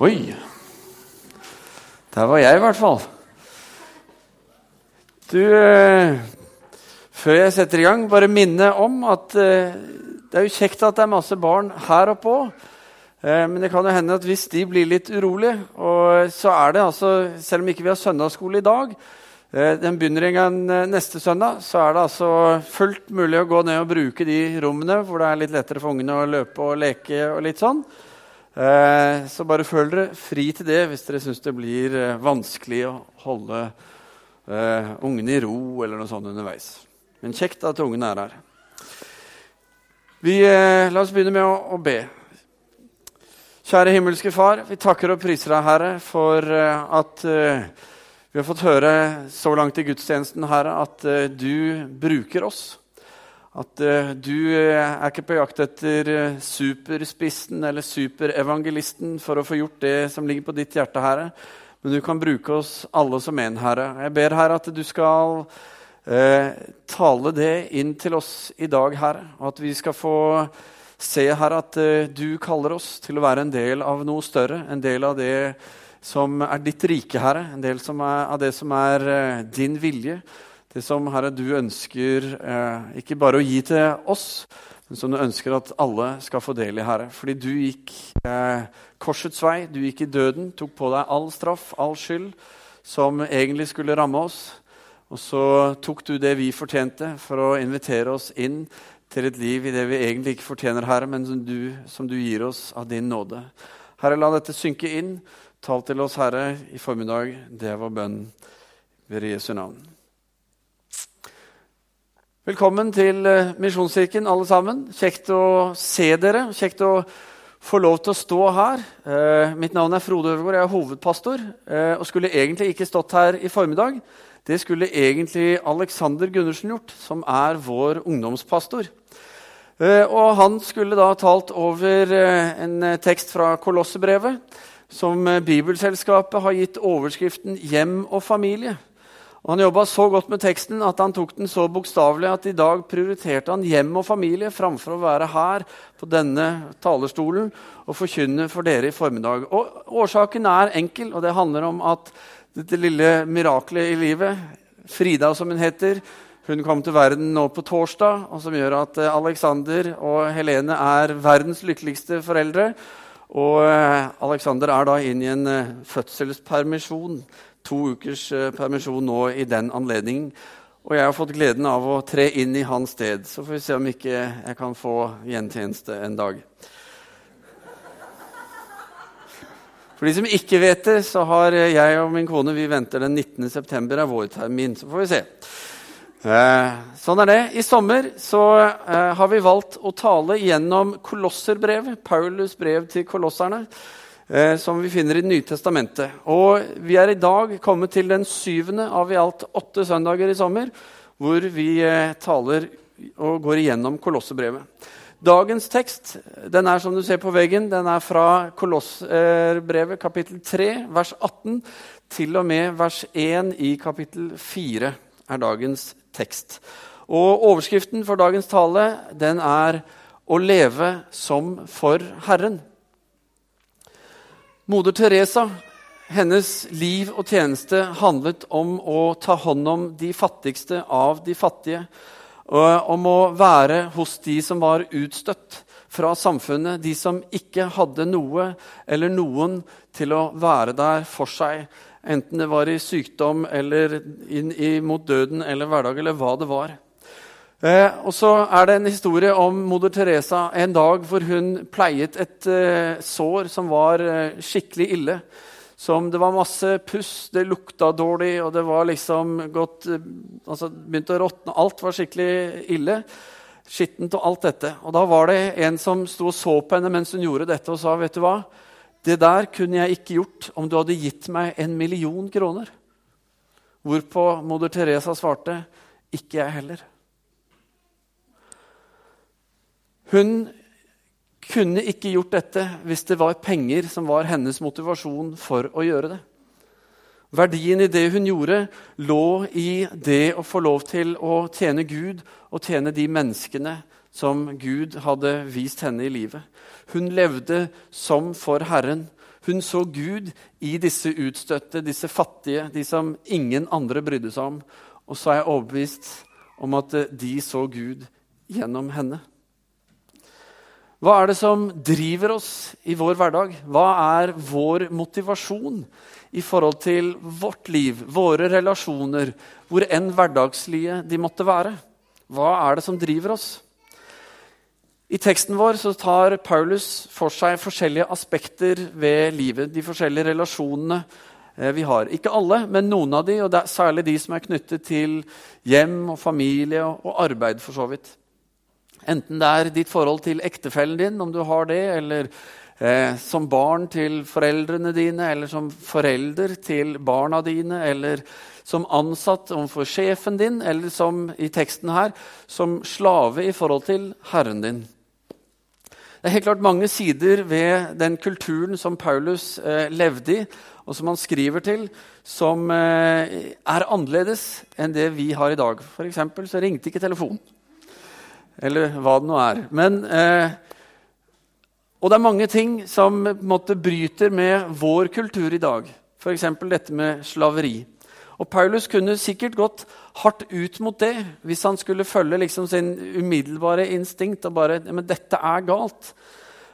Oi. Der var jeg, i hvert fall. Du eh, Før jeg setter i gang, bare minne om at eh, det er jo kjekt at det er masse barn her oppe òg. Eh, men det kan jo hende at hvis de blir litt urolige, og så er det altså Selv om ikke vi har søndagsskole i dag, den begynner en gang neste søndag, så er det altså fullt mulig å gå ned og bruke de rommene hvor det er litt lettere for ungene å løpe og leke og litt sånn. Eh, så bare føl dere fri til det hvis dere syns det blir eh, vanskelig å holde eh, ungene i ro eller noe sånt underveis. Men kjekt at ungene er her. Vi, la oss begynne med å, å, be. Kjære himmelske Far, vi takker og priser deg, Herre, for at uh, vi har fått høre så langt i gudstjenesten, Herre, at du bruker oss. At uh, du uh, er ikke på jakt etter uh, superspissen eller superevangelisten for å få gjort det som ligger på ditt hjerte, Herre. Men du kan bruke oss alle som en, Herre. Jeg ber, Herre, at du skal tale det inn til oss i dag, Herre. Og at vi skal få se, Herre, at du kaller oss til å være en del av noe større. En del av det som er ditt rike, Herre. En del er, av det som er din vilje. Det som Herre, du ønsker eh, ikke bare å gi til oss, men som du ønsker at alle skal få del i, Herre. Fordi du gikk eh, korsets vei, du gikk i døden, tok på deg all straff, all skyld, som egentlig skulle ramme oss. Og så tok du det vi fortjente, for å invitere oss inn til et liv i det vi egentlig ikke fortjener, Herre, men som du, som du gir oss av din nåde. Herre, la dette synke inn. Tal til oss, Herre, i formiddag. Det var bønnen ved Jesu navn. Velkommen til eh, Misjonskirken, alle sammen. Kjekt å se dere. Kjekt å få lov til å stå her. Eh, mitt navn er Frode Øvergaard, jeg er hovedpastor eh, og skulle egentlig ikke stått her i formiddag. Det skulle egentlig Alexander Gundersen gjort, som er vår ungdomspastor. Og han skulle da talt over en tekst fra Kolossebrevet, som Bibelselskapet har gitt overskriften 'Hjem og familie'. Og Han jobba så godt med teksten at han tok den så bokstavelig at i dag prioriterte han hjem og familie framfor å være her på denne talerstolen og forkynne for dere i formiddag. Og Årsaken er enkel, og det handler om at dette lille miraklet i livet, Frida som hun heter, hun kom til verden nå på torsdag, og som gjør at eh, Alexander og Helene er verdens lykkeligste foreldre. Og eh, Alexander er da inne i en eh, fødselspermisjon to ukers eh, permisjon nå i den anledningen. Og jeg har fått gleden av å tre inn i hans sted. Så får vi se om ikke jeg kan få gjentjeneste en dag. For de som ikke vet det, så har jeg og min kone vi venter den 19. september av vår termin. Så får vi se. Eh, sånn er det. I sommer så eh, har vi valgt å tale gjennom Kolosserbrevet, Paulus brev til kolosserne eh, som vi finner i Det nye testamentet. Og vi er i dag kommet til den syvende av i alt åtte søndager i sommer, hvor vi eh, taler og går igjennom Kolossebrevet. Dagens tekst den er som du ser på veggen, den er fra Kolossebrevet kapittel 3, vers 18, til og med vers 1 i kapittel 4 er dagens tekst. Og Overskriften for dagens tale den er 'Å leve som for Herren'. Moder Teresa, hennes liv og tjeneste handlet om å ta hånd om de fattigste av de fattige. Og om å være hos de som var utstøtt fra samfunnet, de som ikke hadde noe eller noen til å være der for seg. Enten det var i sykdom eller inn mot døden eller hverdag eller hva det var. Eh, og så er det en historie om moder Teresa en dag hvor hun pleiet et eh, sår som var eh, skikkelig ille. Som det var masse puss, det lukta dårlig, og det var liksom gått eh, altså begynte å råtne. Alt var skikkelig ille. Skittent og alt dette. Og da var det en som sto og så på henne mens hun gjorde dette, og sa, 'Vet du hva? Det der kunne jeg ikke gjort om du hadde gitt meg en million kroner.' Hvorpå moder Teresa svarte, 'Ikke jeg heller'. Hun kunne ikke gjort dette hvis det var penger som var hennes motivasjon for å gjøre det. Verdien i det hun gjorde, lå i det å få lov til å tjene Gud og tjene de menneskene som Gud hadde vist henne i livet. Hun levde som for Herren. Hun så Gud i disse utstøtte, disse fattige, de som ingen andre brydde seg om. Og så er jeg overbevist om at de så Gud gjennom henne. Hva er det som driver oss i vår hverdag? Hva er vår motivasjon i forhold til vårt liv, våre relasjoner, hvor enn hverdagslige de måtte være? Hva er det som driver oss? I teksten vår så tar Paulus for seg forskjellige aspekter ved livet. De forskjellige relasjonene eh, vi har. Ikke alle, men noen av de, og særlig de som er knyttet til hjem og familie og arbeid. for så vidt. Enten det er ditt forhold til ektefellen din, om du har det, eller eh, som barn til foreldrene dine, eller som forelder til barna dine, eller som ansatt overfor sjefen din, eller som i teksten her, som slave i forhold til herren din. Det er helt klart mange sider ved den kulturen som Paulus eh, levde i, og som han skriver til, som eh, er annerledes enn det vi har i dag. For så ringte ikke telefonen. Eller hva det nå er. Men, eh, og det er mange ting som måte, bryter med vår kultur i dag. F.eks. dette med slaveri. Og Paulus kunne sikkert gått hardt ut mot det hvis han skulle følge liksom sin umiddelbare instinkt og bare Men dette er galt.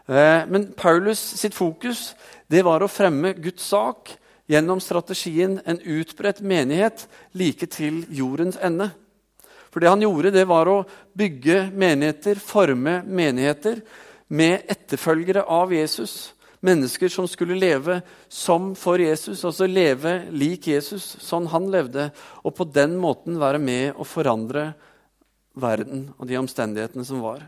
Eh, men Paulus sitt fokus det var å fremme Guds sak gjennom strategien en utbredt menighet like til jordens ende. For det han gjorde, det var å bygge menigheter, forme menigheter med etterfølgere av Jesus. Mennesker som skulle leve som for Jesus, altså leve lik Jesus, sånn han levde. Og på den måten være med å forandre verden og de omstendighetene som var.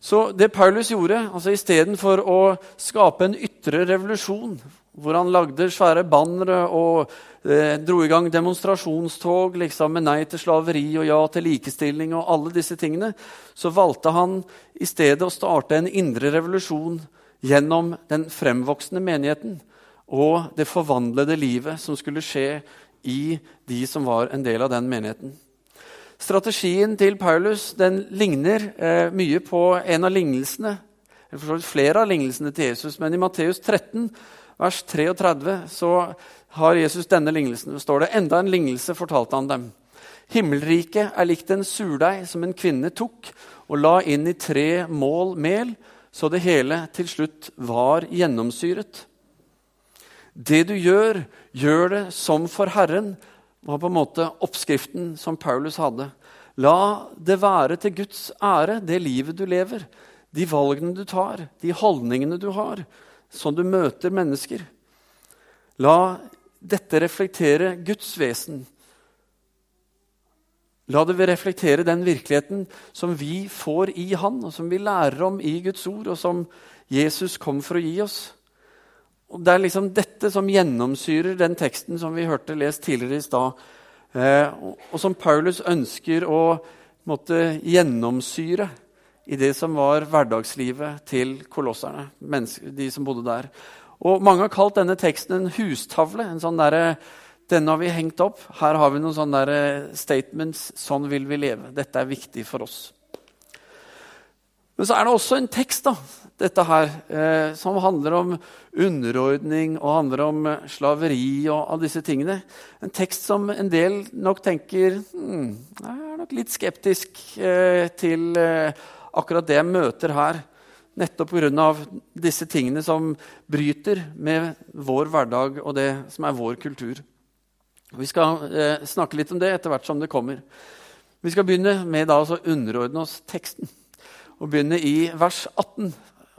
Så det Paulus gjorde, altså istedenfor å skape en ytre revolusjon hvor han lagde svære bannere og eh, dro i gang demonstrasjonstog liksom, med nei til slaveri og ja til likestilling og alle disse tingene, så valgte han i stedet å starte en indre revolusjon gjennom den fremvoksende menigheten og det forvandlede livet som skulle skje i de som var en del av den menigheten. Strategien til Paulus den ligner eh, mye på en av lignelsene, eller flere av lignelsene til Jesus, men i Matteus 13 vers 33 så har Jesus denne lignelsen. Det står det, Enda en lignelse fortalte han dem. Himmelriket er likt en surdeig som en kvinne tok og la inn i tre mål mel, så det hele til slutt var gjennomsyret. Det du gjør, gjør det som for Herren, var på en måte oppskriften som Paulus hadde. La det være til Guds ære, det livet du lever, de valgene du tar, de holdningene du har sånn du møter mennesker. La dette reflektere Guds vesen. La det reflektere den virkeligheten som vi får i Han, og som vi lærer om i Guds ord, og som Jesus kom for å gi oss. Og Det er liksom dette som gjennomsyrer den teksten som vi hørte lest tidligere i stad, eh, og som Paulus ønsker å måtte gjennomsyre i det som var hverdagslivet til kolosserne, de som bodde der. Og Mange har kalt denne teksten en hustavle. en sånn der, Denne har vi hengt opp. Her har vi noen sånne der statements. Sånn vil vi leve. Dette er viktig for oss. Men så er det også en tekst da, dette her, eh, som handler om underordning og handler om slaveri og alle disse tingene. En tekst som en del nok tenker hmm, er nok litt skeptisk eh, til eh, akkurat det jeg møter her. Nettopp pga. disse tingene som bryter med vår hverdag og det som er vår kultur. Vi skal eh, snakke litt om det etter hvert som det kommer. Vi skal begynne med da, å underordne oss teksten. Og begynne i vers 18.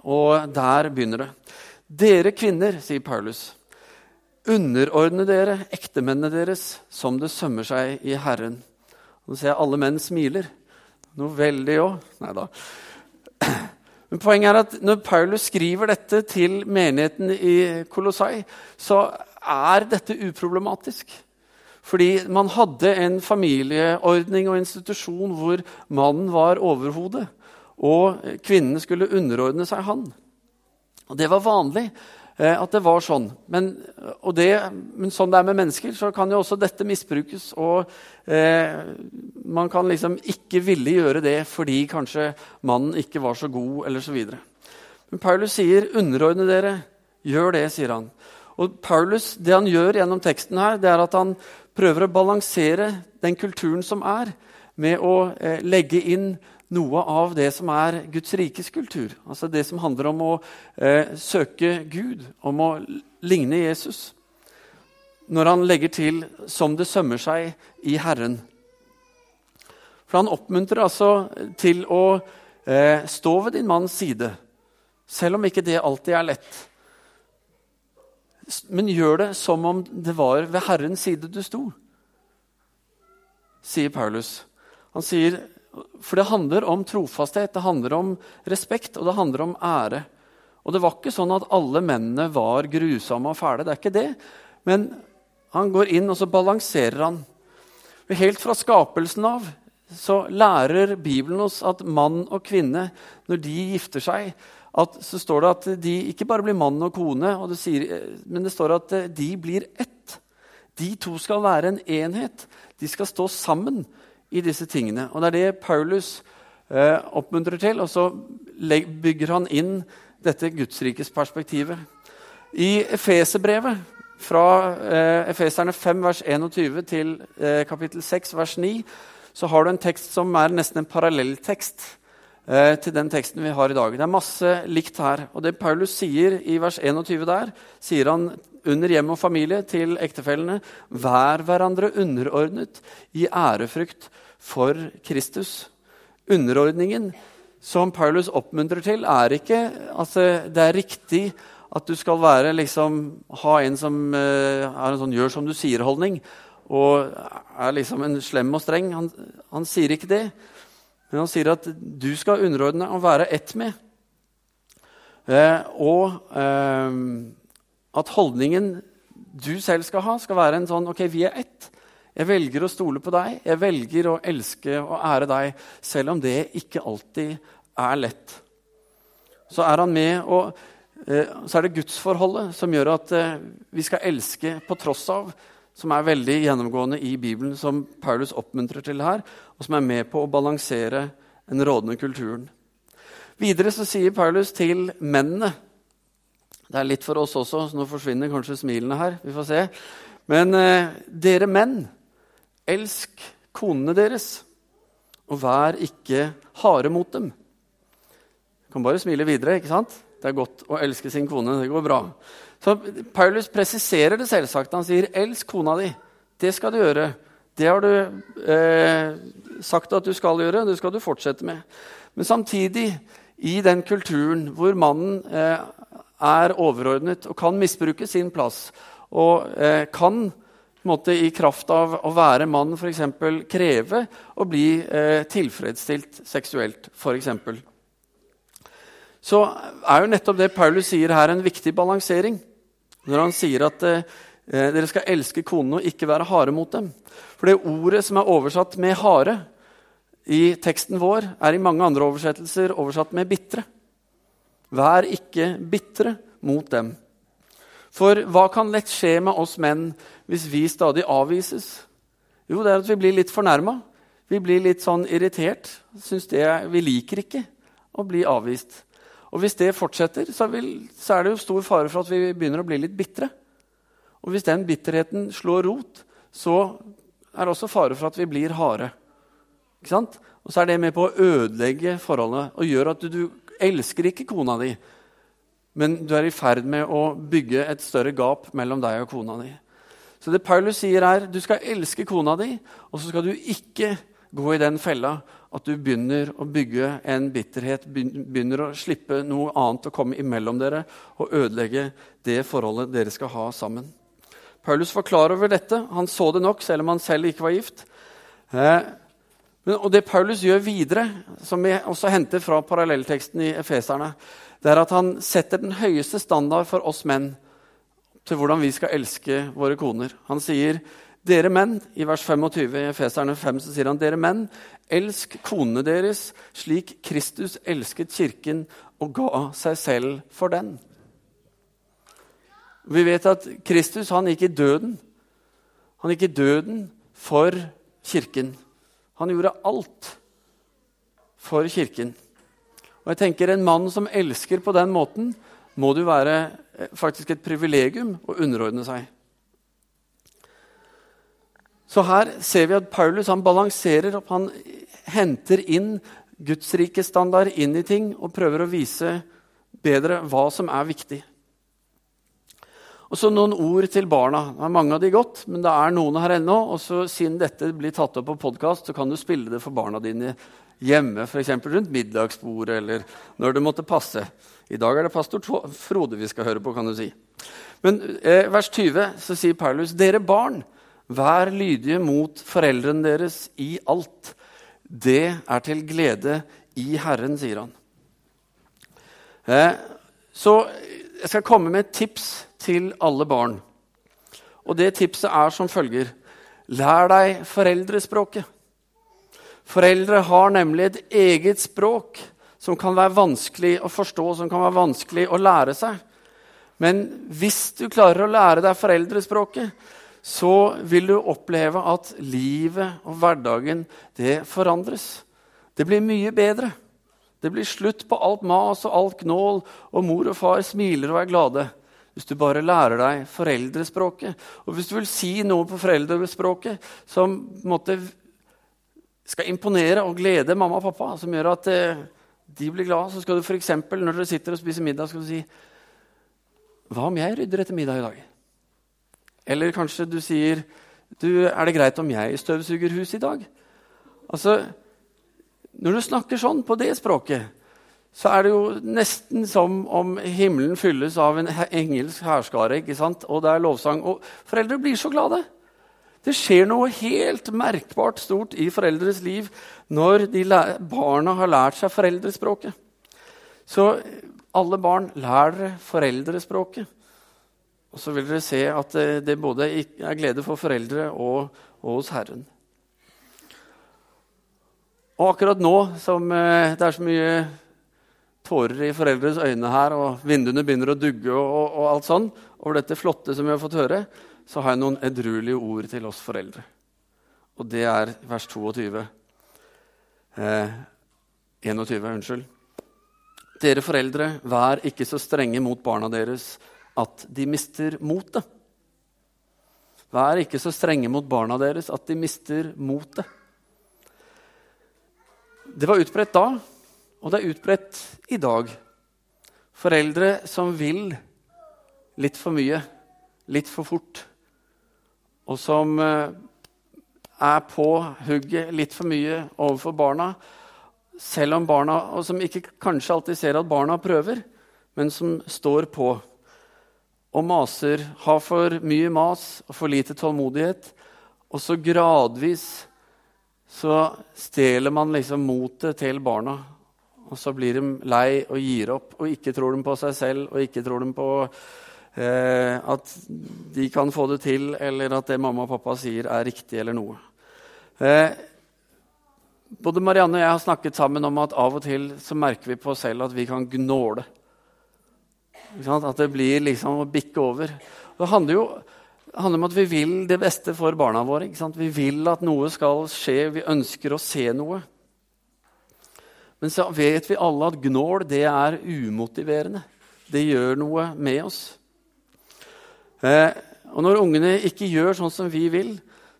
Og der begynner det. Dere kvinner, sier Paulus, underordne dere ektemennene deres som det sømmer seg i Herren. Nå ser jeg alle menn smiler. Noe veldig òg. Nei da. Men poenget er at når Paulus skriver dette til menigheten i Kolossai, så er dette uproblematisk. Fordi man hadde en familieordning og institusjon hvor mannen var overhodet, og kvinnen skulle underordne seg han. Og Det var vanlig. Eh, at det var sånn. Men, det, men, sånn det er med mennesker, så kan jo også dette misbrukes. Og eh, man kan liksom ikke ville gjøre det fordi kanskje mannen ikke var så god, eller så videre. Men Paulus sier, 'Underordne dere Gjør det, sier han. Og Paulus, Det han gjør gjennom teksten, her, det er at han prøver å balansere den kulturen som er, med å eh, legge inn noe av det som er Guds rikes kultur. Altså det som handler om å eh, søke Gud, om å ligne Jesus. Når han legger til 'som det sømmer seg i Herren'. For han oppmuntrer altså til å eh, stå ved din manns side, selv om ikke det alltid er lett. Men gjør det som om det var ved Herrens side du sto, sier Paulus. Han sier for det handler om trofasthet, det handler om respekt og det handler om ære. Og det var ikke sånn at alle mennene var grusomme og fæle. Det er ikke det. Men han går inn, og så balanserer han. Helt fra skapelsen av så lærer Bibelen oss at mann og kvinne, når de gifter seg, at, så står det at de ikke bare blir mann og kone, og det sier, men det står at de blir ett. De to skal være en enhet. De skal stå sammen i disse tingene. Og Det er det Paulus eh, oppmuntrer til, og så bygger han inn dette gudsrikesperspektivet. I Efeserbrevet, fra eh, Efeserne 5, vers 21 til eh, kapittel 6, vers 9, så har du en tekst som er nesten en parallelltekst eh, til den teksten vi har i dag. Det er masse likt her. Og det Paulus sier i vers 21 der, sier han under hjem og familie til ektefellene. Vær hverandre underordnet i ærefrykt for Kristus. Underordningen som Paulus oppmuntrer til, er ikke altså, Det er riktig at du skal være, liksom, ha en som uh, en sånn 'gjør som du sier'-holdning og er liksom en slem og streng. Han, han, sier ikke det, men han sier at du skal underordne og være ett med. Eh, og uh, at holdningen du selv skal ha, skal være en sånn Ok, vi er ett. Jeg velger å stole på deg. Jeg velger å elske og ære deg, selv om det ikke alltid er lett. Så er han med, og eh, så er det gudsforholdet som gjør at eh, vi skal elske på tross av, som er veldig gjennomgående i Bibelen, som Paulus oppmuntrer til her, og som er med på å balansere den rådende kulturen. Videre så sier Paulus til mennene Det er litt for oss også, så nå forsvinner kanskje smilene her. Vi får se. Men eh, dere menn, Elsk konene deres, og vær ikke harde mot dem. Du kan bare smile videre. ikke sant? Det er godt å elske sin kone. Det går bra. Så Paulus presiserer det selvsagt. Han sier 'elsk kona di'. Det skal du gjøre. Det har du eh, sagt at du skal gjøre. Det skal du fortsette med. Men samtidig, i den kulturen hvor mannen eh, er overordnet og kan misbruke sin plass og eh, kan måte, i kraft av å være mann f.eks. kreve å bli eh, tilfredsstilt seksuelt, f.eks. Så er jo nettopp det Paulus sier her, en viktig balansering. Når han sier at eh, dere skal elske konene og ikke være harde mot dem. For det ordet som er oversatt med 'hare' i teksten vår, er i mange andre oversettelser oversatt med 'bitre'. Vær ikke bitre mot dem. For hva kan lett skje med oss menn hvis vi stadig avvises? Jo, det er at vi blir litt fornærma. Vi blir litt sånn irritert. Synes det, vi liker ikke å bli avvist. Og hvis det fortsetter, så, vil, så, er det jo stor fare for at vi begynner å bli litt bitre. Og hvis den bitterheten slår rot, så er det også fare for at vi blir harde. Og så er det med på å ødelegge forholdet og gjør at du, du elsker ikke kona di men du er i ferd med å bygge et større gap mellom deg og kona di. Så det Paulus sier, er du skal elske kona di, og så skal du ikke gå i den fella at du begynner å bygge en bitterhet, begynner å slippe noe annet å komme imellom dere og ødelegge det forholdet dere skal ha sammen. Paulus var klar over dette. Han så det nok, selv om han selv ikke var gift. Eh, og det Paulus gjør videre, som vi også henter fra parallellteksten i Efeserne, det er at han setter den høyeste standard for oss menn til hvordan vi skal elske våre koner. Han sier, 'Dere menn', i vers 25 i Efeserne 5, så sier han, 'Dere menn, elsk konene deres slik Kristus elsket kirken og ga seg selv for den'. Vi vet at Kristus han gikk i døden. Han gikk i døden for kirken. Han gjorde alt for kirken. Og jeg tenker En mann som elsker på den måten, må det jo være eh, faktisk et privilegium å underordne seg. Så her ser vi at Paulus han balanserer opp. Han henter inn Guds rike inn i ting og prøver å vise bedre hva som er viktig. Og så noen ord til barna. Det er mange av de godt, men det er noen her ennå. Og så siden dette blir tatt opp på podkast, så kan du spille det for barna dine hjemme, f.eks. rundt middagsbordet eller når det måtte passe. I dag er det pastor Frode vi skal høre på, kan du si. Men eh, vers 20 så sier Paulus.: Dere barn, vær lydige mot foreldrene deres i alt. Det er til glede i Herren, sier han. Eh, så jeg skal komme med et tips til alle barn. Og det tipset er som følger Lær deg foreldrespråket. Foreldre har nemlig et eget språk som kan være vanskelig å forstå, som kan være vanskelig å lære seg. Men hvis du klarer å lære deg foreldrespråket, så vil du oppleve at livet og hverdagen det forandres. Det blir mye bedre. Det blir slutt på alt mas og alt gnål, og mor og far smiler og er glade hvis du bare lærer deg foreldrespråket. Og hvis du vil si noe på foreldrespråket som måtte, skal imponere og glede mamma og pappa, som gjør at eh, de blir glade, så skal du f.eks. når dere sitter og spiser middag, skal du si Hva om jeg rydder etter middag i dag? Eller kanskje du sier du, Er det greit om jeg støvsuger huset i dag? Altså, Når du snakker sånn på det språket, så er det jo nesten som om himmelen fylles av en engelsk hærskare. Og det er lovsang. Og foreldre blir så glade. Det skjer noe helt merkbart stort i foreldres liv når barna har lært seg foreldrespråket. Så alle barn, lærer foreldrespråket. Og så vil dere se at det både er glede for foreldre og, og hos Herren. Og akkurat nå som eh, det er så mye tårer i foreldres øyne her, og vinduene begynner å dugge og, og, alt sånn, over dette flotte som vi har fått høre, så har jeg noen edruelige ord til oss foreldre. Og det er vers 22. Eh, 21, unnskyld. Dere foreldre, vær ikke så strenge mot barna deres at de mister motet. Vær ikke så strenge mot barna deres at de mister motet. Det var utbredt da, og det er utbredt i dag. Foreldre som vil litt for mye, litt for fort. Og som eh, er på hugget litt for mye overfor barna. Selv om barna, Og som ikke kanskje alltid ser at barna prøver, men som står på og maser, har for mye mas og for lite tålmodighet. Og så gradvis så stjeler man liksom motet til barna og så blir de lei og gir opp og ikke tror de på seg selv og ikke tror de på eh, at de kan få det til, eller at det mamma og pappa sier, er riktig eller noe. Eh, både Marianne og jeg har snakket sammen om at av og til så merker vi på oss selv at vi kan gnåle. At det blir liksom å bikke over. Det handler jo handler om at vi vil det beste for barna våre. Vi vil at noe skal skje. Vi ønsker å se noe. Men så vet vi alle at gnål det er umotiverende. Det gjør noe med oss. Eh, og når ungene ikke gjør sånn som vi vil,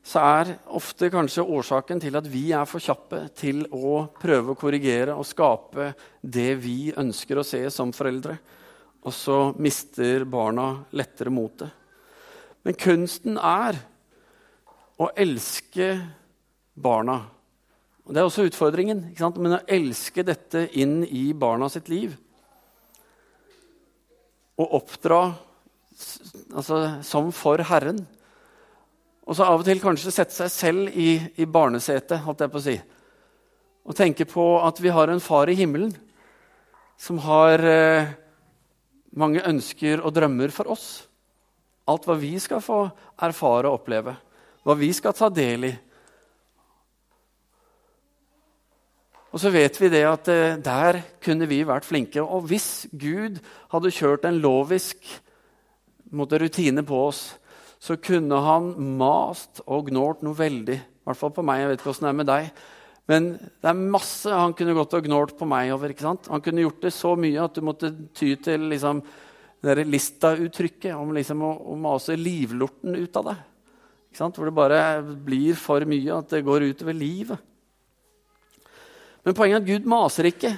så er ofte kanskje årsaken til at vi er for kjappe til å prøve å korrigere og skape det vi ønsker å se som foreldre. Og så mister barna lettere motet. Men kunsten er å elske barna og Det er også utfordringen. Men å elske dette inn i barna sitt liv. Og oppdra altså, som for Herren. Og så av og til kanskje sette seg selv i, i barnesetet, holdt jeg på å si. Og tenke på at vi har en far i himmelen som har eh, mange ønsker og drømmer for oss. Alt hva vi skal få erfare og oppleve. Hva vi skal ta del i. Og så vet vi det at eh, der kunne vi vært flinke. Og hvis Gud hadde kjørt en lovisk måte, rutine på oss, så kunne han mast og gnålt noe veldig. I hvert fall på meg. Jeg vet ikke åssen det er med deg. Men det er masse han kunne gått og gnålt på meg over. ikke sant? Han kunne gjort det så mye at du måtte ty til liksom, det lista-uttrykket om liksom å, å mase livlorten ut av deg. Hvor det bare blir for mye at det går utover livet. Men poenget er at Gud maser ikke.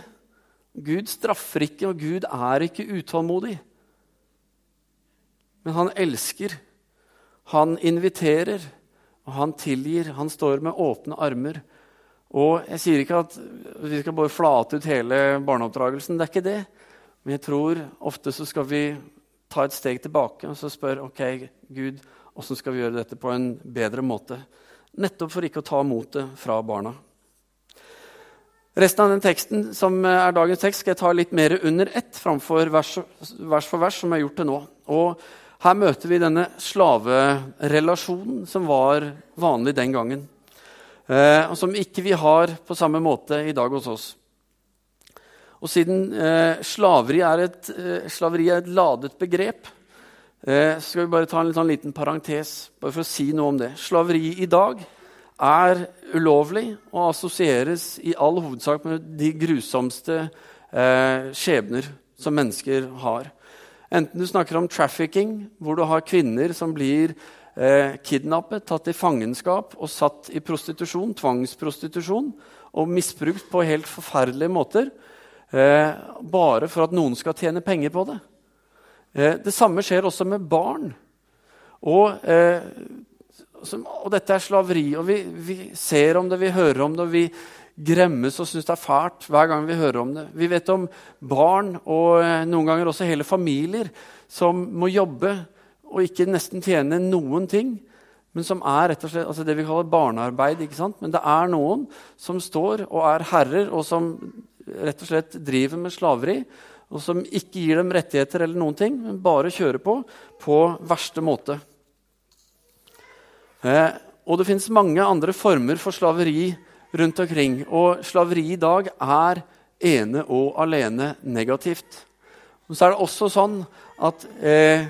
Gud straffer ikke, og Gud er ikke utålmodig. Men han elsker, han inviterer, og han tilgir. Han står med åpne armer. Og jeg sier ikke at vi skal bare flate ut hele barneoppdragelsen. Det er ikke det. Men jeg tror ofte så skal vi ta et steg tilbake og så spørre ok, Gud, hvordan skal vi gjøre dette på en bedre måte. Nettopp for ikke å ta motet fra barna. Resten av den teksten som er dagens tekst, skal jeg ta litt mer under ett framfor vers, vers for vers, som jeg har gjort til nå. Og her møter vi denne slaverelasjonen som var vanlig den gangen eh, og som ikke vi har på samme måte i dag hos oss. Og siden eh, slaveri, er et, eh, slaveri, er et, ladet begrep, eh, skal vi bare ta en en liten parentes bare for å si noe om det. Slaveri i dag er ulovlig og assosieres i all hovedsak med de grusomste eh, skjebner som mennesker har. Enten du snakker om trafficking, hvor du har kvinner som blir eh, kidnappet, tatt i fangenskap og satt i prostitusjon, tvangsprostitusjon, og misbrukt på helt forferdelige måter. Eh, bare for at noen skal tjene penger på det. Eh, det samme skjer også med barn. Og, eh, som, og dette er slaveri. Og vi, vi, ser om det, vi hører om det, og vi gremmes og syns det er fælt hver gang vi hører om det. Vi vet om barn og eh, noen ganger også hele familier som må jobbe og ikke nesten tjene noen ting, men som er rett og slett, altså det vi kaller barnearbeid. ikke sant? Men det er noen som står og er herrer, og som rett og slett driver med slaveri. Og som ikke gir dem rettigheter eller noen ting, men bare kjører på på verste måte. Eh, og det fins mange andre former for slaveri rundt omkring. Og slaveri i dag er ene og alene negativt. Men så er det også sånn at eh,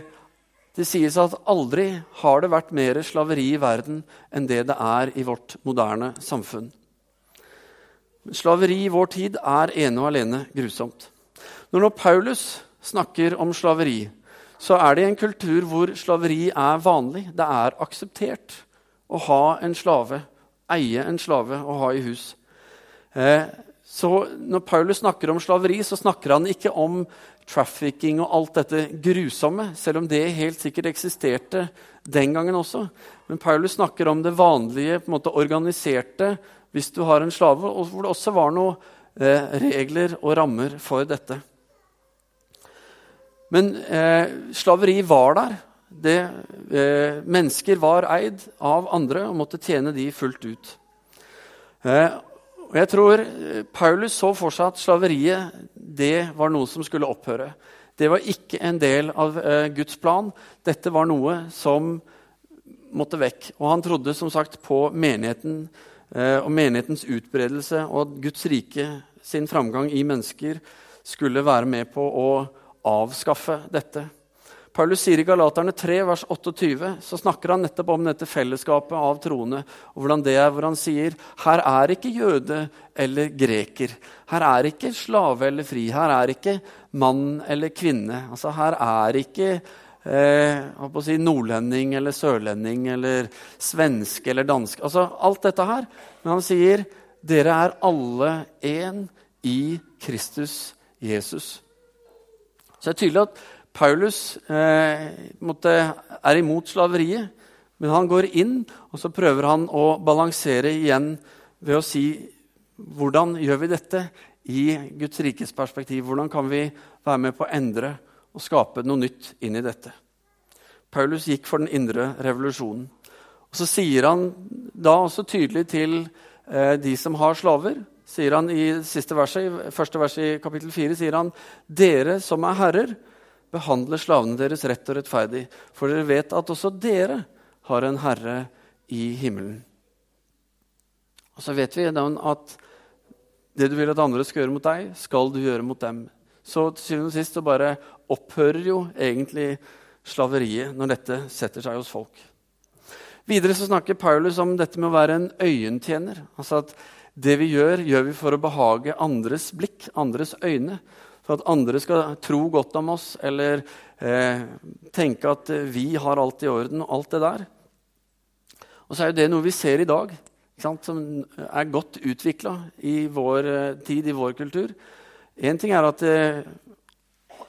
det sies at aldri har det vært mer slaveri i verden enn det det er i vårt moderne samfunn. Slaveri i vår tid er ene og alene grusomt. Når nå Paulus snakker om slaveri, så er det en kultur hvor slaveri er vanlig. Det er akseptert å ha en slave, eie en slave og ha i hus. Eh, så når Paulus snakker om slaveri, så snakker han ikke om trafficking og alt dette grusomme, selv om det helt sikkert eksisterte den gangen også. Men Paulus snakker om det vanlige, på en måte organiserte, hvis du har en slave, og hvor det også var noen eh, regler og rammer for dette. Men eh, slaveri var der. Det, eh, mennesker var eid av andre og måtte tjene de fullt ut. Eh, og jeg tror eh, Paulus så for seg at slaveriet det var noe som skulle opphøre. Det var ikke en del av eh, Guds plan. Dette var noe som måtte vekk. Og han trodde som sagt på menigheten eh, og menighetens utbredelse, og at Guds rike sin framgang i mennesker skulle være med på å avskaffe dette. Paulus sier i Galaterne 3, vers 28, så snakker han nettopp om dette fellesskapet av troende. og hvordan det er, hvor Han sier her er ikke jøde eller greker. Her er ikke slave eller fri. Her er ikke mann eller kvinne. Altså, her er ikke eh, si, nordlending eller sørlending eller svenske eller dansk. Altså, alt dette her. Men han sier dere er alle én i Kristus Jesus. Så det er tydelig at Paulus eh, måtte, er imot slaveriet, men han går inn og så prøver han å balansere igjen ved å si hvordan gjør vi dette i Guds rikes perspektiv? Hvordan kan vi være med på å endre og skape noe nytt inn i dette? Paulus gikk for den indre revolusjonen. Og Så sier han da også tydelig til eh, de som har slaver sier han I siste verset, i første verset i kapittel 4 sier han dere som er herrer, behandler slavene deres rett og rettferdig, for dere vet at også dere har en herre i himmelen. Og så vet vi at det du vil at andre skal gjøre mot deg, skal du gjøre mot dem. Så til syvende og sist så bare opphører jo egentlig slaveriet når dette setter seg hos folk. Videre så snakker Paulus om dette med å være en øyentjener. Altså at Det vi gjør, gjør vi for å behage andres blikk, andres øyne. For at andre skal tro godt om oss eller eh, tenke at vi har alt i orden og alt det der. Og så er jo det noe vi ser i dag, som er godt utvikla i vår eh, tid, i vår kultur. Én ting er at eh,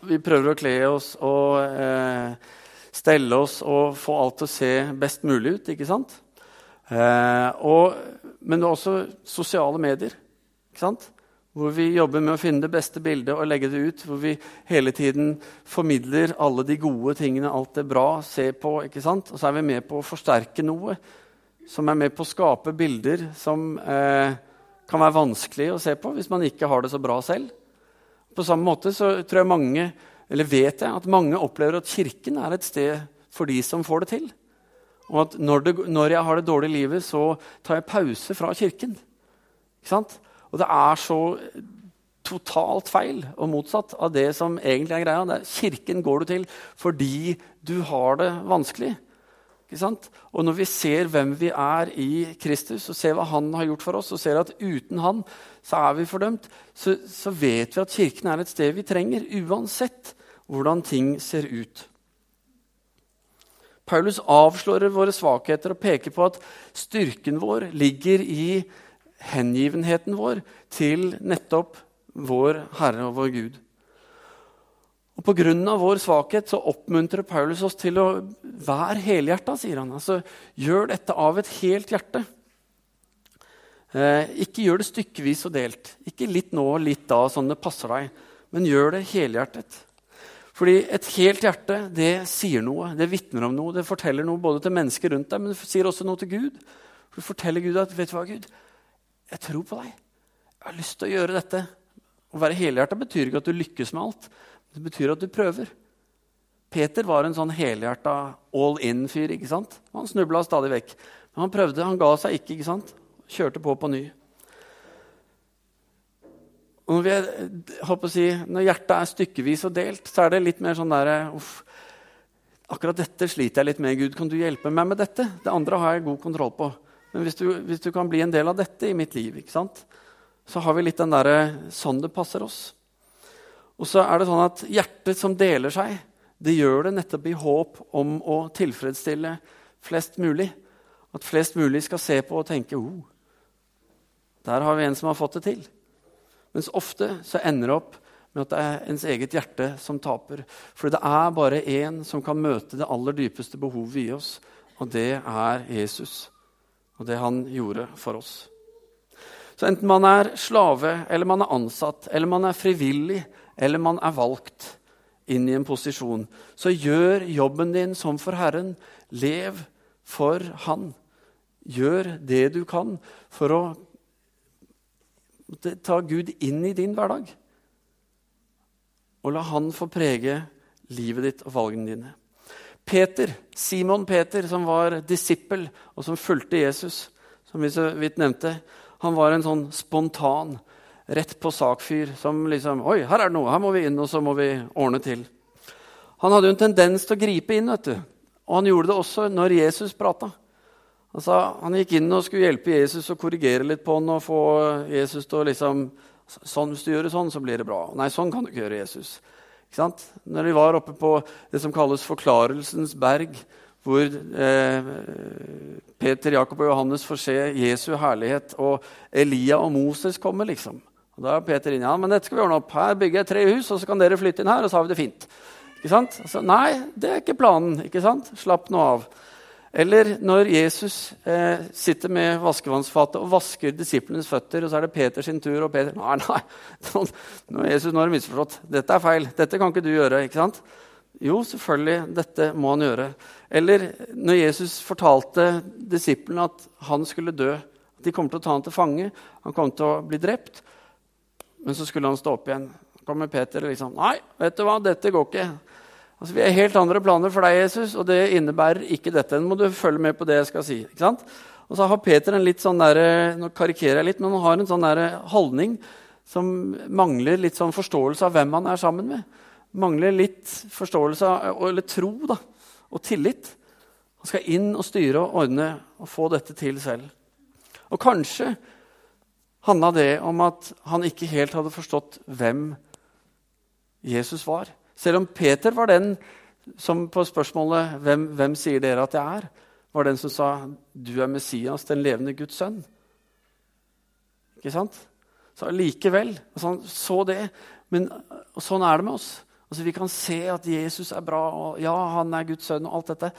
vi prøver å kle oss og eh, stelle oss og få alt til å se best mulig ut. ikke sant? Eh, og, men det er også sosiale medier. Hvor vi jobber med å finne det beste bildet og legge det ut. Hvor vi hele tiden formidler alle de gode tingene, alt det bra. Se på, ikke sant? Og så er vi med på å forsterke noe som er med på å skape bilder som eh, kan være vanskelig å se på hvis man ikke har det så bra selv. På samme måte så tror jeg mange, eller vet jeg at mange opplever at Kirken er et sted for de som får det til. Og at når, det, når jeg har det dårlige livet, så tar jeg pause fra Kirken. Ikke sant? Og det er så totalt feil og motsatt av det som egentlig er greia. Er, kirken går du til fordi du har det vanskelig. Og når vi ser hvem vi er i Kristus, og ser hva han har gjort for oss, og ser at uten han så er vi fordømt, så, så vet vi at kirken er et sted vi trenger, uansett hvordan ting ser ut. Paulus avslører våre svakheter og peker på at styrken vår ligger i hengivenheten vår til nettopp vår Herre og vår Gud. Og Pga. vår svakhet så oppmuntrer Paulus oss til å være helhjerta, sier han. Altså, gjør dette av et helt hjerte. Eh, ikke gjør det stykkevis og delt. Ikke litt nå og litt da, sånn det passer deg. Men gjør det helhjertet. Fordi et helt hjerte det sier noe, det vitner om noe. Det forteller noe både til mennesker rundt deg, men det sier også noe til Gud. For du forteller Gud at vet du hva, Gud, jeg tror på deg. Jeg har lyst til å gjøre dette. Å være helhjerta betyr ikke at du lykkes med alt. Det betyr at du prøver. Peter var en sånn helhjerta all in-fyr. ikke sant? Han snubla stadig vekk. Men han prøvde, han ga seg ikke. ikke sant? Kjørte på på ny. Når, er, si, når, hjertet er stykkevis og delt, så er det litt mer sånn derre Akkurat dette sliter jeg litt med, Gud. Kan du hjelpe meg med dette? Det andre har jeg god kontroll på. Men hvis du, hvis du kan bli en del av dette i mitt liv, ikke sant? så har vi litt den derre sånn det passer oss. Og så er det sånn at hjertet som deler seg, det gjør det nettopp i håp om å tilfredsstille flest mulig. At flest mulig skal se på og tenke oh, der har vi en som har fått det til. Mens ofte så ender det opp med at det er ens eget hjerte som taper. For det er bare én som kan møte det aller dypeste behovet i oss, og det er Jesus. Og det han gjorde for oss. Så enten man er slave, eller man er ansatt, eller man er frivillig, eller man er valgt inn i en posisjon, så gjør jobben din som for Herren. Lev for Han. Gjør det du kan for å ta Gud inn i din hverdag. Og la Han få prege livet ditt og valgene dine. Peter, Simon Peter, som var disippel, og som fulgte Jesus, som vi så vidt nevnte, han var en sånn spontan rett på sak-fyr som liksom Oi, her er det noe, her må vi inn, og så må vi ordne til. Han hadde jo en tendens til å gripe inn, vet du. Og han gjorde det også når Jesus prata. Altså, han gikk inn og skulle hjelpe Jesus og korrigere litt på han og få Jesus til å liksom sånn, Hvis du gjør det sånn, så blir det bra. Nei, sånn kan du ikke gjøre Jesus. Ikke sant? Når de var oppe på det som kalles Forklarelsens berg, hvor eh, Peter, Jakob og Johannes får se Jesu herlighet, og Elia og Moses kommer, liksom. Og Da er Peter inne. Ja, men dette skal vi ordne opp. Her bygger jeg tre hus, og så kan dere flytte inn her, og så har vi det fint. Ikke sant? Så, nei, det er ikke planen. ikke sant? Slapp nå av. Eller når Jesus eh, sitter med vaskevannsfatet og vasker disiplenes føtter, og så er det Peter sin tur, og Peter Nei, nei, nå, Jesus, nå har du misforstått. Dette er feil. Dette kan ikke du gjøre. ikke sant? Jo, selvfølgelig, dette må han gjøre. Eller når Jesus fortalte disiplene at han skulle dø, at de kom til å ta han til fange, han kom til å bli drept, men så skulle han stå opp igjen. Så kommer Peter og liksom Nei, vet du hva, dette går ikke. Altså, Vi har helt andre planer for deg, Jesus, og det innebærer ikke dette. Nå må du følge med på det jeg skal si. ikke sant? Og så har Peter en litt sånn der, nå karikerer jeg litt, men han har en sånn der holdning som mangler litt sånn forståelse av hvem han er sammen med. Mangler litt forståelse av, eller tro da, og tillit. Han skal inn og styre og ordne og få dette til selv. Og kanskje handla det om at han ikke helt hadde forstått hvem Jesus var. Selv om Peter var den som på spørsmålet hvem, hvem sier dere at jeg er?' var den som sa 'Du er Messias, den levende Guds sønn'. Ikke sant? Så allikevel altså Han så det. Men sånn er det med oss. Altså Vi kan se at Jesus er bra, og ja, han er Guds sønn, og alt dette.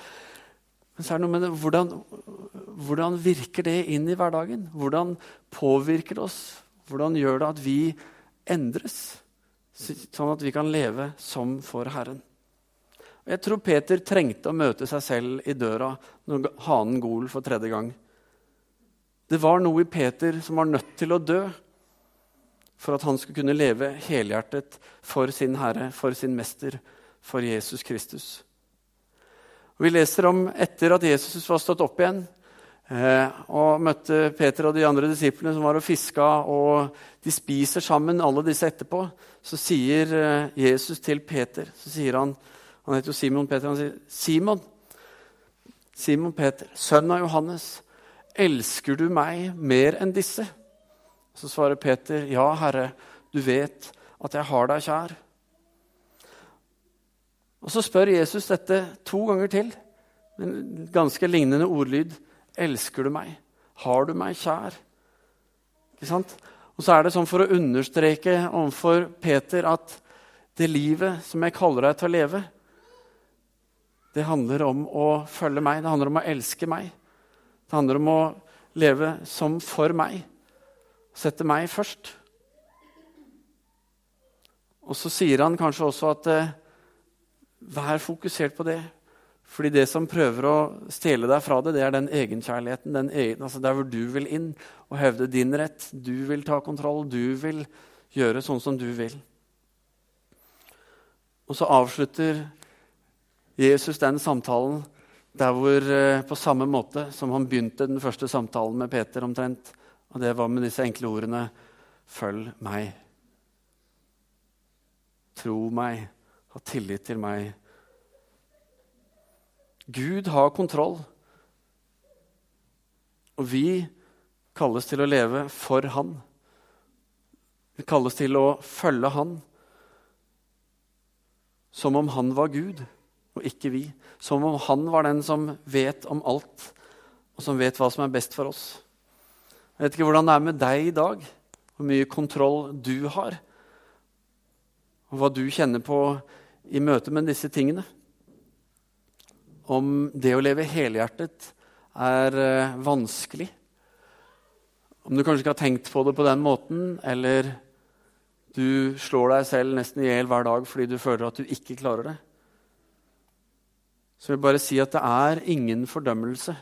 Men så er det noe med det, hvordan, hvordan virker det inn i hverdagen? Hvordan påvirker det oss? Hvordan gjør det at vi endres, sånn at vi kan leve som for Herren? Og jeg tror Peter trengte å møte seg selv i døra når hanen gol for tredje gang. Det var noe i Peter som var nødt til å dø for at han skulle kunne leve helhjertet for sin Herre, for sin Mester, for Jesus Kristus. Og vi leser om etter at Jesus var stått opp igjen eh, og møtte Peter og de andre disiplene som var og fiska, og de spiser sammen, alle disse etterpå, så sier eh, Jesus til Peter så sier Han han heter jo Simon Peter. Han sier, 'Simon, Simon Peter, sønn av Johannes, elsker du meg mer enn disse?' Så svarer Peter, 'Ja, Herre, du vet at jeg har deg kjær.' Og Så spør Jesus dette to ganger til, en ganske lignende ordlyd. 'Elsker du meg? Har du meg kjær?' Ikke sant? Og så er det sånn for å understreke overfor Peter at det livet som jeg kaller deg til å leve, det handler om å følge meg, det handler om å elske meg. Det handler om å leve som for meg. Sette meg først. Og så sier han kanskje også at eh, vær fokusert på det. Fordi det som prøver å stjele deg fra det, det er den egenkjærligheten. Den egen, altså der hvor du vil inn og hevde din rett. Du vil ta kontroll. Du vil gjøre sånn som du vil. Og så avslutter Jesus den samtalen der hvor, eh, på samme måte som han begynte den første samtalen med Peter omtrent. Og det var med disse enkle ordene Følg meg. Tro meg. Ha tillit til meg. Gud har kontroll. Og vi kalles til å leve for Han. Vi kalles til å følge Han som om Han var Gud og ikke vi. Som om Han var den som vet om alt, og som vet hva som er best for oss. Jeg vet ikke hvordan det er med deg i dag, hvor mye kontroll du har. Og hva du kjenner på i møte med disse tingene. Om det å leve helhjertet er uh, vanskelig. Om du kanskje ikke har tenkt på det på den måten, eller du slår deg selv nesten i hjel hver dag fordi du føler at du ikke klarer det. Så jeg vil bare si at det er ingen fordømmelse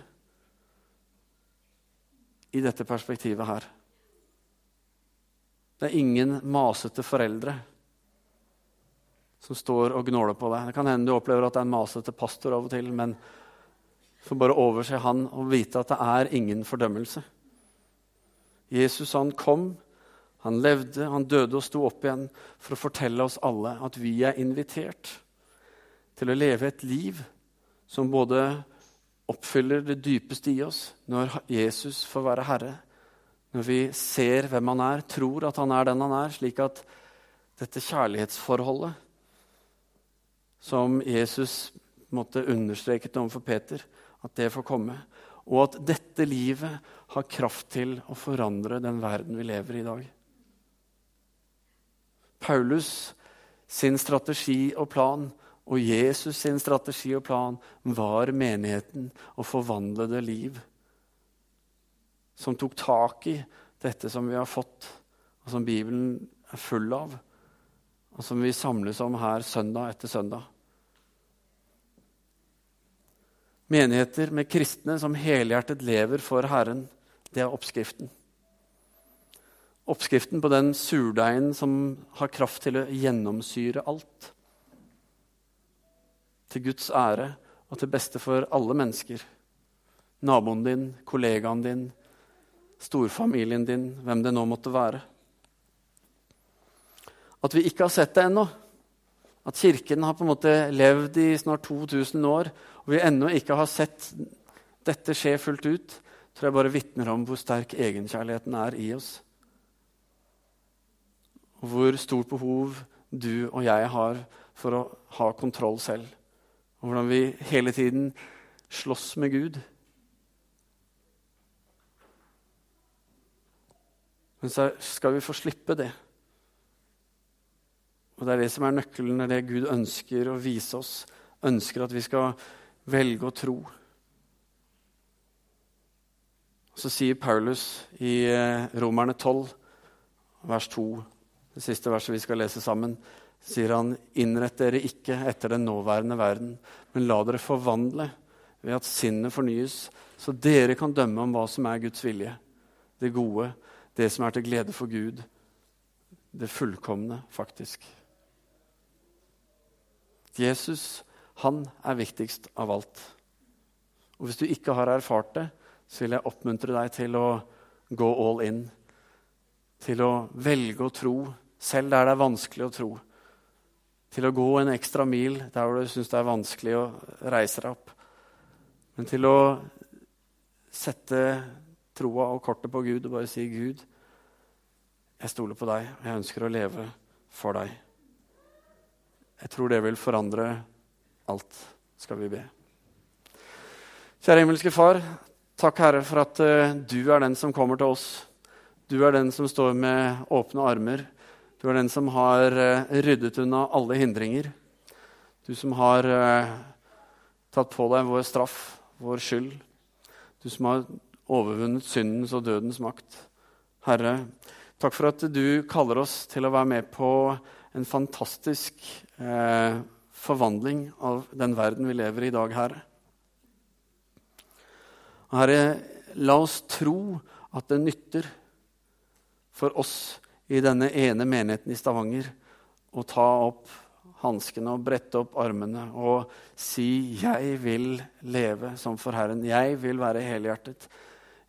i dette perspektivet her. Det er ingen masete foreldre som står og gnåler på deg. Det kan hende du opplever at det er en masete pastor av og til, men får bare overse han og vite at det er ingen fordømmelse. Jesus han kom, han levde, han døde og sto opp igjen for å fortelle oss alle at vi er invitert til å leve et liv som både oppfyller det dypeste i oss når Jesus får være Herre. Når vi ser hvem han er, tror at han er den han er, slik at dette kjærlighetsforholdet som Jesus måtte understreket overfor Peter, at det får komme. Og at dette livet har kraft til å forandre den verden vi lever i i dag. Paulus sin strategi og plan og Jesus sin strategi og plan var menigheten og forvandlede liv. Som tok tak i dette som vi har fått, og som Bibelen er full av. Og som vi samles om her søndag etter søndag. Menigheter med kristne som helhjertet lever for Herren, det er oppskriften. Oppskriften på den surdeigen som har kraft til å gjennomsyre alt til Guds ære og til beste for alle mennesker. Naboen din, kollegaen din, storfamilien din, hvem det nå måtte være. At vi ikke har sett det ennå. At Kirken har på en måte levd i snart 2000 år, og vi ennå ikke har sett dette skje fullt ut, tror jeg bare vitner om hvor sterk egenkjærligheten er i oss. Og hvor stort behov du og jeg har for å ha kontroll selv. Og hvordan vi hele tiden slåss med Gud. Men så skal vi få slippe det. Og det er det som er nøkkelen, er det Gud ønsker å vise oss. Ønsker at vi skal velge å tro. Så sier Paulus i eh, Romerne 12, vers 2, det siste verset vi skal lese sammen, sier han, innrett dere ikke etter den nåværende verden, men la dere forvandle ved at sinnet fornyes, så dere kan dømme om hva som er Guds vilje, det gode, det som er til glede for Gud, det fullkomne, faktisk. Jesus, han er viktigst av alt. Og hvis du ikke har erfart det, så vil jeg oppmuntre deg til å gå all in. Til å velge å tro, selv der det er vanskelig å tro. Til å gå en ekstra mil der hvor du syns det er vanskelig å reise deg opp. Men til å sette troa og kortet på Gud og bare si, 'Gud, jeg stoler på deg, og jeg ønsker å leve for deg'. Jeg tror det vil forandre alt, skal vi be. Kjære himmelske Far, takk, Herre, for at uh, du er den som kommer til oss. Du er den som står med åpne armer. Du er den som har uh, ryddet unna alle hindringer. Du som har uh, tatt på deg vår straff vår skyld. Du som har overvunnet syndens og dødens makt. Herre, takk for at du kaller oss til å være med på en fantastisk eh, forvandling av den verden vi lever i i dag, Herre. Herre, la oss tro at det nytter for oss i denne ene menigheten i Stavanger å ta opp hanskene og brette opp armene og si 'Jeg vil leve som for Herren'. Jeg vil være helhjertet.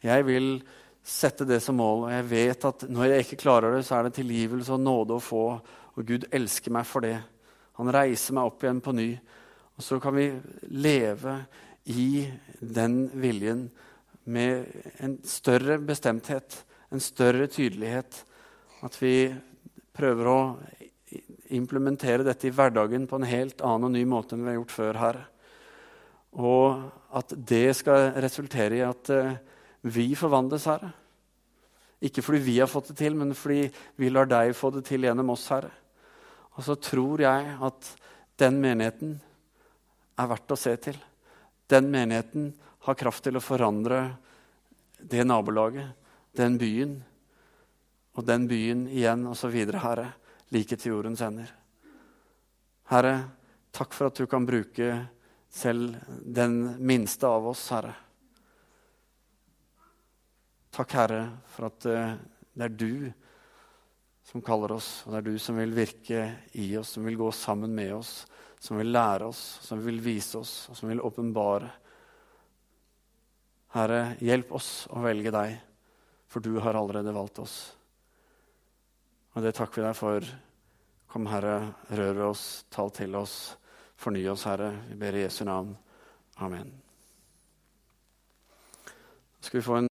Jeg vil sette det som mål. Og jeg vet at når jeg ikke klarer det, så er det tilgivelse og nåde å få. Og Gud elsker meg for det. Han reiser meg opp igjen på ny. Og så kan vi leve i den viljen med en større bestemthet, en større tydelighet. At vi prøver å implementere dette i hverdagen på en helt annen og ny måte enn vi har gjort før her. Og at det skal resultere i at uh, vi forvandles, Herre. Ikke fordi vi har fått det til, men fordi vi lar deg få det til gjennom oss, Herre. Og så tror jeg at den menigheten er verdt å se til. Den menigheten har kraft til å forandre det nabolaget, den byen, og den byen igjen, osv., Herre like til jordens ender. Herre, takk for at du kan bruke selv den minste av oss, Herre. Takk, Herre, for at eh, det er du som kaller oss, og det er du som vil virke i oss, som vil gå sammen med oss, som vil lære oss, som vil vise oss, og som vil åpenbare. Herre, hjelp oss å velge deg, for du har allerede valgt oss. Og det takker vi deg for. Kom, Herre, rør oss, tal til oss, forny oss, Herre. Vi ber i Jesu navn. Amen. Skal vi få en